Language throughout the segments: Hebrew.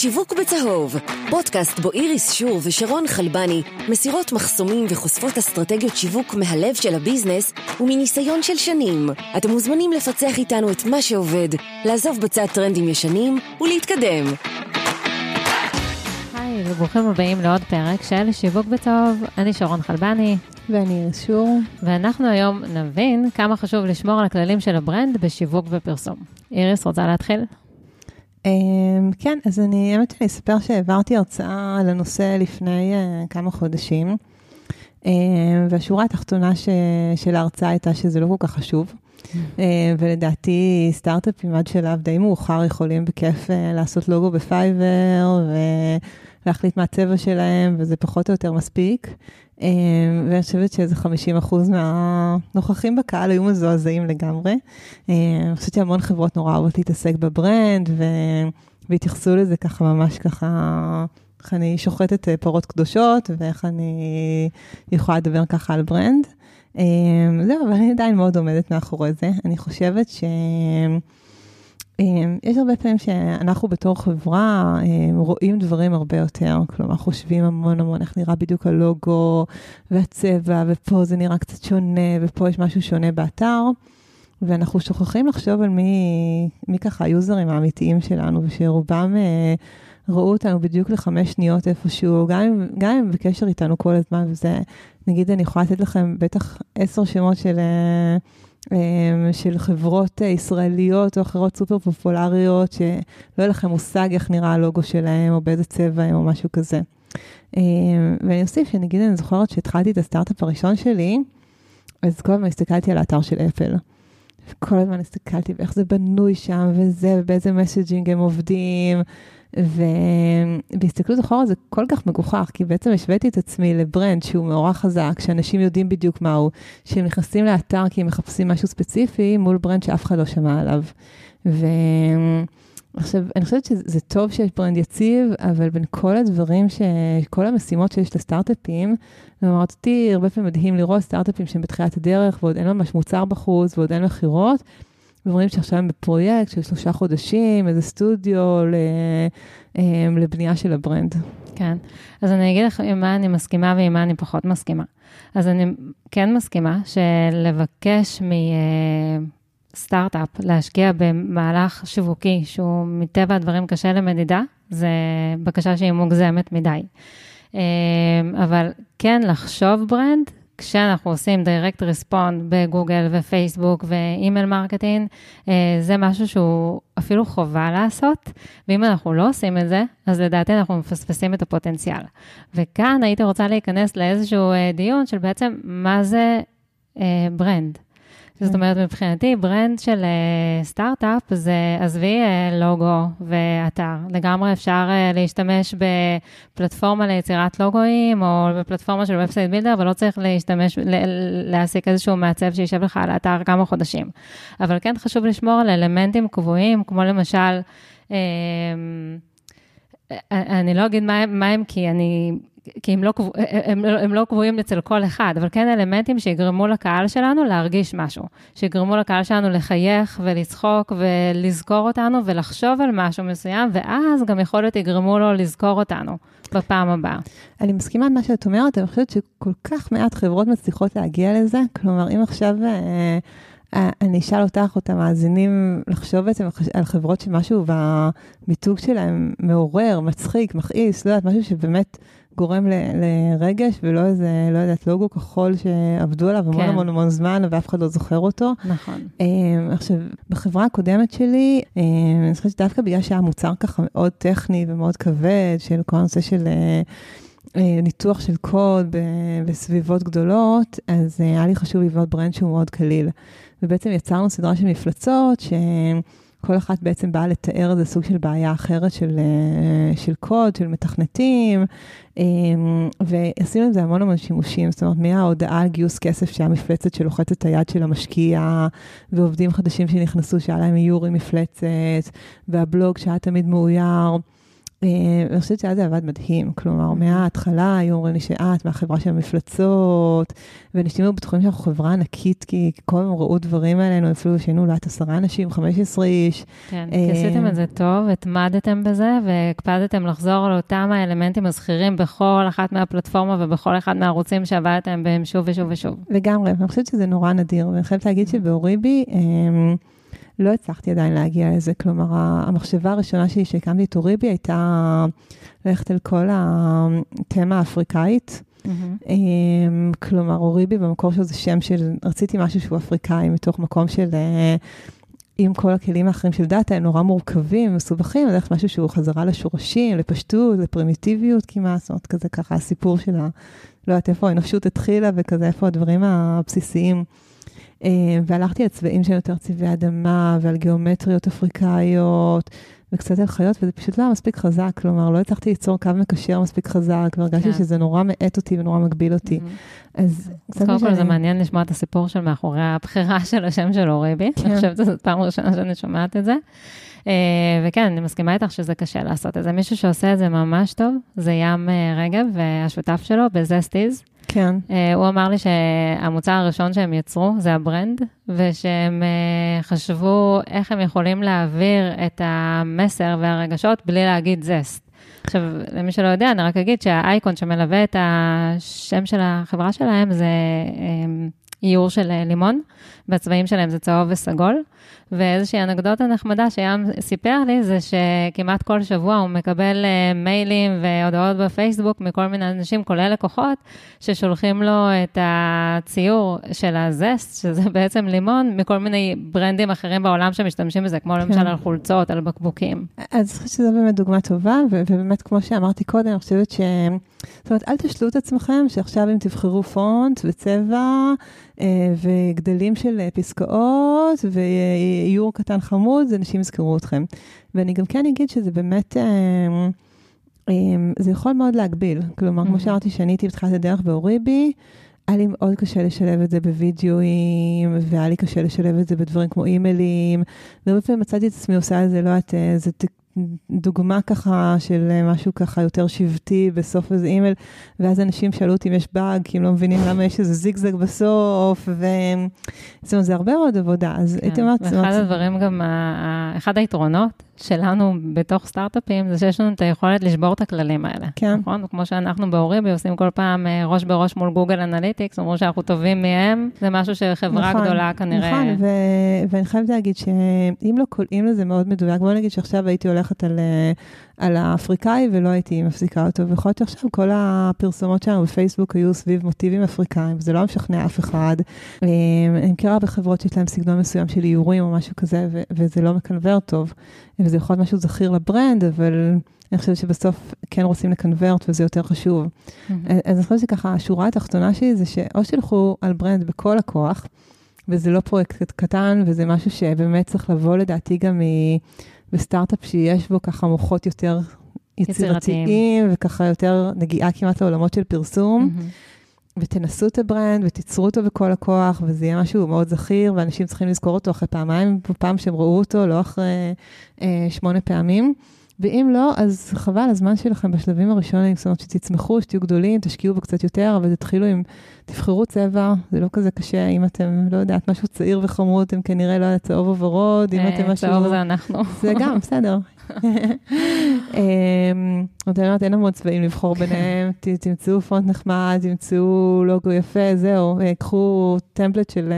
שיווק בצהוב, פודקאסט בו איריס שור ושרון חלבני מסירות מחסומים וחושפות אסטרטגיות שיווק מהלב של ה business ומניסיון של שנים. אתם מוזמנים לפצח איתנו את מה שעובד, לעזוב בצד טרנדים ישנים ולהתקדם. היי, וברוכים הבאים לעוד פרק של שיווק בצהוב. אני שרון חלבני. ואני איריס שור. ואנחנו היום נבין כמה חשוב לשמור על הכללים של ה brand בשיווק ופרסום. איריס, רוצה להתחיל? Um, כן, אז אני, האמת שאני אספר שהעברתי הרצאה על הנושא לפני uh, כמה חודשים, um, והשורה התחתונה ש, של ההרצאה הייתה שזה לא כל כך חשוב. Uh, ולדעתי סטארט-אפים עד שלב די מאוחר יכולים בכיף uh, לעשות לוגו בפייבר ולהחליט מה הצבע שלהם, וזה פחות או יותר מספיק. Um, ואני חושבת שאיזה 50% מהנוכחים בקהל היו מזועזעים לגמרי. Um, אני חושבת שהמון חברות נורא אוהבות להתעסק בברנד, ו... והתייחסו לזה ככה ממש ככה, איך אני שוחטת פרות קדושות, ואיך אני יכולה לדבר ככה על ברנד. Um, זהו, אבל אני עדיין מאוד עומדת מאחורי זה. אני חושבת ש... אמ, יש הרבה פעמים שאנחנו בתור חברה אמ, רואים דברים הרבה יותר, כלומר חושבים המון המון איך נראה בדיוק הלוגו והצבע, ופה זה נראה קצת שונה, ופה יש משהו שונה באתר, ואנחנו שוכחים לחשוב על מי, מי ככה היוזרים האמיתיים שלנו, ושרובם אה, ראו אותנו בדיוק לחמש שניות איפשהו, גם אם, בקשר איתנו כל הזמן, וזה, נגיד אני יכולה לתת לכם בטח עשר שמות של... אמ, של חברות ישראליות או אחרות סופר פופולריות, שלא יהיה לכם מושג איך נראה הלוגו שלהם, או באיזה צבע הם, או משהו כזה. אמ, ואני אוסיף שנגיד, אני זוכרת שהתחלתי את הסטארט-אפ הראשון שלי, אז כל הזמן הסתכלתי על האתר של אפל. כל הזמן הסתכלתי באיך זה בנוי שם, וזה, ובאיזה messaging הם עובדים. ובהסתכלות אחורה זה כל כך מגוחך, כי בעצם השוויתי את עצמי ל brand שהוא נורא חזק, שאנשים יודעים בדיוק מהו, שהם נכנסים לאתר כי הם מחפשים משהו ספציפי, מול brand שאף אחד לא שמע עליו. ועכשיו, אני חושבת שזה טוב שיש brand יציב, אבל בין כל הדברים, ש... כל המשימות שיש לסטארט-אפים, ואמרת אותי, הרבה פעמים מדהים לראות סטארט-אפים שהם בתחילת הדרך, ועוד אין ממש מוצר בחוץ, ועוד אין מכירות. ואומרים שעכשיו הם בפרויקט של שלושה חודשים, איזה סטודיו אמ, לבנייה של ה brand. כן, אז אני אגיד לך עם מה אני מסכימה ועם מה אני פחות מסכימה. אז אני כן מסכימה שלבקש מסטארט-אפ להשקיע במהלך שיווקי שהוא מטבע הדברים קשה למדידה, זה בקשה שהיא מוגזמת מדי. אמ, אבל כן לחשוב brand כשאנחנו עושים direct response בגוגל ופייסבוק ו email marketing, אה, זה משהו שהוא אפילו חובה לעשות, ואם אנחנו לא עושים את זה, אז לדעתי אנחנו מפספסים את הפוטנציאל. וכאן הייתי רוצה להיכנס לאיזשהו אה, דיון של בעצם מה זה brand. אה, זאת אומרת, מבחינתי, brand של אה, סטארט-אפ זה, עזבי אה, לוגו ואתר. לגמרי אפשר אה, להשתמש בפלטפורמה ליצירת לוגויים, או בפלטפורמה של website builder, אבל לא צריך להשתמש, להעסיק איזשהו מעצב שישב לך על האתר כמה חודשים. אבל כן חשוב לשמור על אלמנטים קבועים, כמו למשל, אה, אני לא אגיד מה, מה הם, כי אני כי הם לא, הם, הם לא קבועים אצל כל אחד, אבל כן אלמנטים שיגרמו לקהל שלנו להרגיש משהו, שיגרמו לקהל שלנו לחייך ולצחוק ולזכור אותנו ולחשוב על משהו מסוים, ואז גם יכול להיות יגרמו לו לזכור אותנו בפעם הבאה. אני מסכימה עם מה שאת אומרת, אני חושבת שכל כך מעט חברות מצליחות להגיע לזה, כלומר, אם עכשיו... אה, אה, אני אשאל אותך, או את המאזינים, לחשוב בעצם על חברות שמשהו במיתוג שלהם מעורר, מצחיק, מכעיס, לא יודעת, משהו שבאמת גורם ל, לרגש, ולא איזה, לא יודעת, לוגו כחול שעבדו עליו המון כן. המון המון זמן, ואף אחד לא זוכר אותו. נכון. Um, עכשיו, בחברה הקודמת שלי, um, אני חושבת שדווקא בגלל שהיה מוצר ככה מאוד טכני ומאוד כבד, של כל הנושא של... uh, ניתוח של קוד בסביבות גדולות, אז היה לי חשוב לבנות ברנד שהוא מאוד קליל. ובעצם יצרנו סדרה של מפלצות, שהן... כל אחת בעצם באה לתאר איזה סוג של בעיה אחרת של, אה, של קוד, של מתכנתים, אמ, ועשינו עם זה המון המון שימושים, זאת אומרת, מההודעה על גיוס כסף שהיה מפלצת שלוחצת את היד של המשקיע, ועובדים חדשים שנכנסו שהיה להם איור עם מפלצת, והבלוג שהיה תמיד מאויר. אני חושבת שאז זה עבד מדהים, כלומר, מההתחלה היו אומרים לי שאת מהחברה של המפלצות, ואנשים היו בטוחים שאנחנו חברה ענקית, כי כל הזמן ראו דברים עלינו, אפילו שהיינו אולי עשרה אנשים, 15 איש. כן, כי עשיתם את זה טוב, התמדתם בזה, והקפדתם לחזור על אותם האלמנטים הזכירים בכל אחת מהפלטפורמה ובכל אחד מהערוצים שעבדתם בהם שוב ושוב ושוב. לגמרי, ואני חושבת שזה נורא נדיר, ואני חייבת להגיד שבאוריבי, לא הצלחתי עדיין להגיע לזה. כלומר, המחשבה הראשונה שלי שהקמתי את אוריבי הייתה ללכת על כל התמה האפריקאית. Mm-hmm. כלומר, אוריבי במקור שלו זה שם של, רציתי משהו שהוא אפריקאי, מתוך מקום של, אה, עם כל הכלים האחרים של דאטה, הם נורא מורכבים, מסובכים, ללכת משהו שהוא חזרה לשורשים, לפשטות, לפרימיטיביות כמעט, זאת אומרת, כזה ככה הסיפור של ה... לא יודעת איפה האנושות התחילה וכזה, איפה הדברים הבסיסיים. אה, והלכתי על צבעים של יותר צבעי אדמה ועל גיאומטריות אפריקאיות וקצת על חיות, וזה פשוט לא היה מספיק חזק, כלומר, לא הצלחתי ליצור קו מקשר מספיק חזק, והרגשתי כן. שזה נורא מאט אותי ונורא מגביל אותי. Mm-hmm. אז קצת קודם כל זה מעניין לשמוע את הסיפור של מאחורי הבחירה של השם של אוריבי. כן. אני חושבת שזאת פעם ראשונה שאני שומעת את זה. Uh, וכן, אני מסכימה איתך שזה קשה לעשות את זה. מישהו שעושה את זה ממש טוב, זה ים uh, רגב והשותף שלו בזסטיז. כן. אה, הוא אמר לי שהמוצר הראשון שהם יצרו זה ה brand, ושהם אה, חשבו איך הם יכולים להעביר את המסר והרגשות בלי להגיד Zest. עכשיו, למי שלא יודע, אני רק אגיד שהאייקון שמלווה את השם של החברה שלהם זה אמ, איור של לימון, והצבעים שלהם זה צהוב וסגול. ואיזושהי אנקדוטה נחמדה שים סיפר לי, זה שכמעט כל שבוע הוא מקבל אה, מיילים והודעות בפייסבוק מכל מיני אנשים, כולל לקוחות, ששולחים לו את הציור של הזסט, שזה בעצם לימון, מכל מיני ברנדים אחרים בעולם שמשתמשים בזה, כמו כן. למשל על חולצות, על בקבוקים. אז אני חושבת שזו באמת דוגמה טובה, ובאמת, כמו שאמרתי קודם, אני חושבת ש... זאת אומרת, אל תשלו את עצמכם שעכשיו אם תבחרו פונט וצבע אה, וגדלים של פסקאות ואיור קטן חמוד, זה אנשים יזכרו אתכם. ואני גם כן אגיד שזה באמת... אה, אה, זה יכול מאוד להגביל. כלומר, כמו שאמרתי, שאני הייתי בתחילת הדרך באוריבי, היה לי מאוד קשה לשלב את זה בווידאוים, והיה לי קשה לשלב את זה בדברים כמו אימיילים, והרבה פעמים מצאתי את עצמי עושה את זה, לא יודעת, איזה דוגמה ככה של אה, משהו ככה יותר שבטי בסוף איזה אימייל, ואז אנשים שאלו אותי אם יש באג, כי הם לא מבינים למה יש איזה זיגזג בסוף, וזאת אומרת, זה הרבה מאוד עבודה, אז כן. הייתי אומרת... ואחד הדברים גם, אחד היתרונות שלנו בתוך סטארט-אפים, זה שיש לנו את היכולת לשבור את הכללים האלה. כן. נכון? כמו שאנחנו ב Oribi עושים כל פעם אה, ראש בראש מול Google Analytics, אומרים שאנחנו טובים מהם, זה משהו שחברה נכון, גדולה כנראה... נכון, ו- ואני חייבת להגיד שאם לא קולעים לזה מאוד מדויק, בוא נגיד שעכשיו הייתי הולכת על, אה, על האפריקאי ולא הייתי מפסיקה אותו, ויכול להיות שעכשיו כל הפרסומות שלנו בפייסבוק היו סביב מוטיבים אפריקאים, וזה לא משכנע אף אחד. אה, אני מכירה בחברות שיש להם סגנון מסוים של איורים או משהו כזה, ו- וזה לא מקנברט טוב. וזה יכול להיות משהו זכיר ל brand, אבל אני חושבת שבסוף כן רוצים לקנברט וזה יותר חשוב. Mm-hmm. אז אני חושבת שככה, השורה התחתונה שלי זה שאו שילכו על brand בכל הכוח, וזה לא פרויקט קטן, וזה משהו שבאמת צריך לבוא לדעתי גם בסטארט-אפ שיש בו ככה מוחות יותר יצירתיים, וככה יותר נגיעה כמעט לעולמות של פרסום. Mm-hmm. ותנסו את ה brand ותיצרו אותו בכל הכוח, וזה יהיה משהו מאוד זכיר, ואנשים צריכים לזכור אותו אחרי פעמיים, פעם שהם ראו אותו, לא אחרי אה, שמונה פעמים. ואם לא, אז חבל הזמן שלכם בשלבים הראשונים, זאת אומרת שתצמחו, שתהיו גדולים, תשקיעו בו קצת יותר, אבל תתחילו עם, תבחרו צבע, זה לא כזה קשה, אם אתם, לא יודעת, משהו צעיר וחמוד, אתם כנראה לא יודעת, צהוב או ורוד, אם אתם אה, משהו... צהוב זה אנחנו. זה גם, בסדר. אמ, את אומרת, אין המון צבעים לבחור ביניהם, תמצאו פונט נחמד, תמצאו לוגו יפה, זהו, אה, קחו טמפלט של...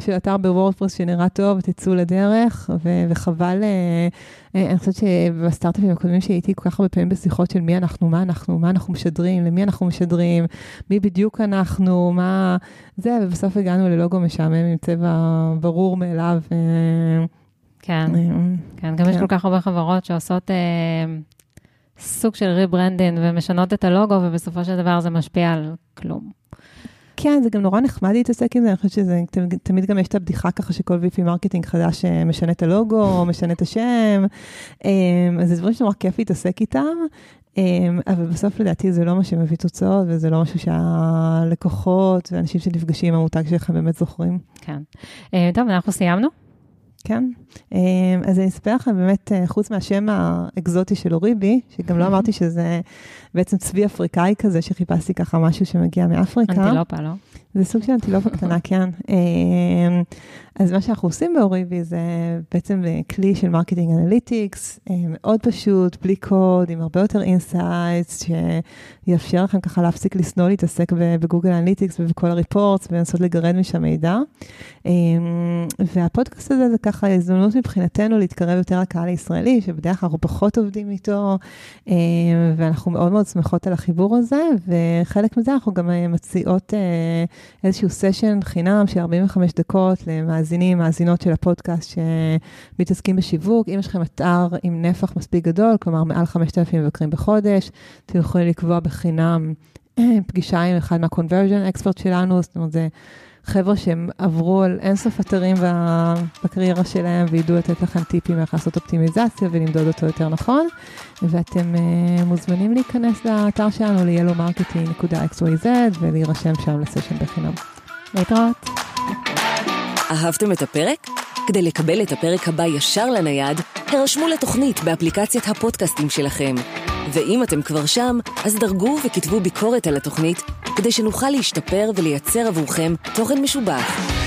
של אתר בוורדפרס שנראה טוב, תצאו לדרך, ו- וחבל, אה, אה, אני חושבת שבסטארט-אפים הקודמים שהייתי כל כך הרבה פעמים בשיחות של מי אנחנו, מה אנחנו, מה אנחנו משדרים, למי אנחנו משדרים, מי בדיוק אנחנו, מה זה, ובסוף הגענו ללוגו משעמם עם צבע ברור מאליו. אה, כן, כן, גם יש כן. כל כך הרבה חברות שעושות... סוג של rebranding ומשנות את הלוגו, ובסופו של דבר זה משפיע על כלום. כן, זה גם נורא נחמד להתעסק עם זה, אני חושבת שזה, תמיד גם יש את הבדיחה ככה שכל VP marketing חדש אה, משנה את הלוגו, או משנה את השם, אמ, אז זה דברים שנורא כיף להתעסק איתם, אמ, אבל בסוף לדעתי זה לא מה שמביא תוצאות, וזה לא משהו שהלקוחות ואנשים שנפגשים עם המותג שלכם באמת זוכרים. כן. אה, טוב, אנחנו סיימנו. כן. אז אני אספר לכם באמת, חוץ מהשם האקזוטי של Oribi, שגם לא אמרתי שזה בעצם צבי אפריקאי כזה, שחיפשתי ככה משהו שמגיע מאפריקה. אנטילופה, לא? זה סוג של אנטילופה קטנה, כן. אמ, אז מה שאנחנו עושים ב Oribi זה בעצם כלי של marketing analytics, אה, מאוד פשוט, בלי קוד, עם הרבה יותר insights, שיאפשר לכם ככה להפסיק לשנוא להתעסק ב Google Analytics ובכל ה reports ולנסות לגרד משם מידע. אמ, והפודקאסט הזה זה ככה הזדמנות מבחינתנו להתקרב יותר לקהל הישראלי, שבדרך כלל אנחנו פחות עובדים איתו, אמ, ואנחנו מאוד מאוד שמחות על החיבור הזה, וחלק מזה אנחנו גם אה, מציעות אה, איזשהו סשן חינם של 45 דקות למאזינים, מאזינות של הפודקאסט שמתעסקים בשיווק. אם יש לכם אתר עם נפח מספיק גדול, כלומר מעל 5,000 מבקרים בחודש, אתם יכולים לקבוע בחינם פגישה עם אחד מה-conversion expert שלנו, זאת אומרת, זה חבר'ה שהם עברו על אינסוף אתרים בקריירה שלהם וידעו לתת לכם טיפים איך לעשות אופטימיזציה ולמדוד אותו יותר נכון. ואתם uh, מוזמנים להיכנס לאתר שלנו ל-yellowmarketing.xyz ולהירשם שם לסשן בחינם. להתראות. אהבתם את הפרק? כדי לקבל את הפרק הבא ישר לנייד, הרשמו לתוכנית באפליקציית הפודקאסטים שלכם. ואם אתם כבר שם, אז דרגו וכתבו ביקורת על התוכנית, כדי שנוכל להשתפר ולייצר עבורכם תוכן משובח.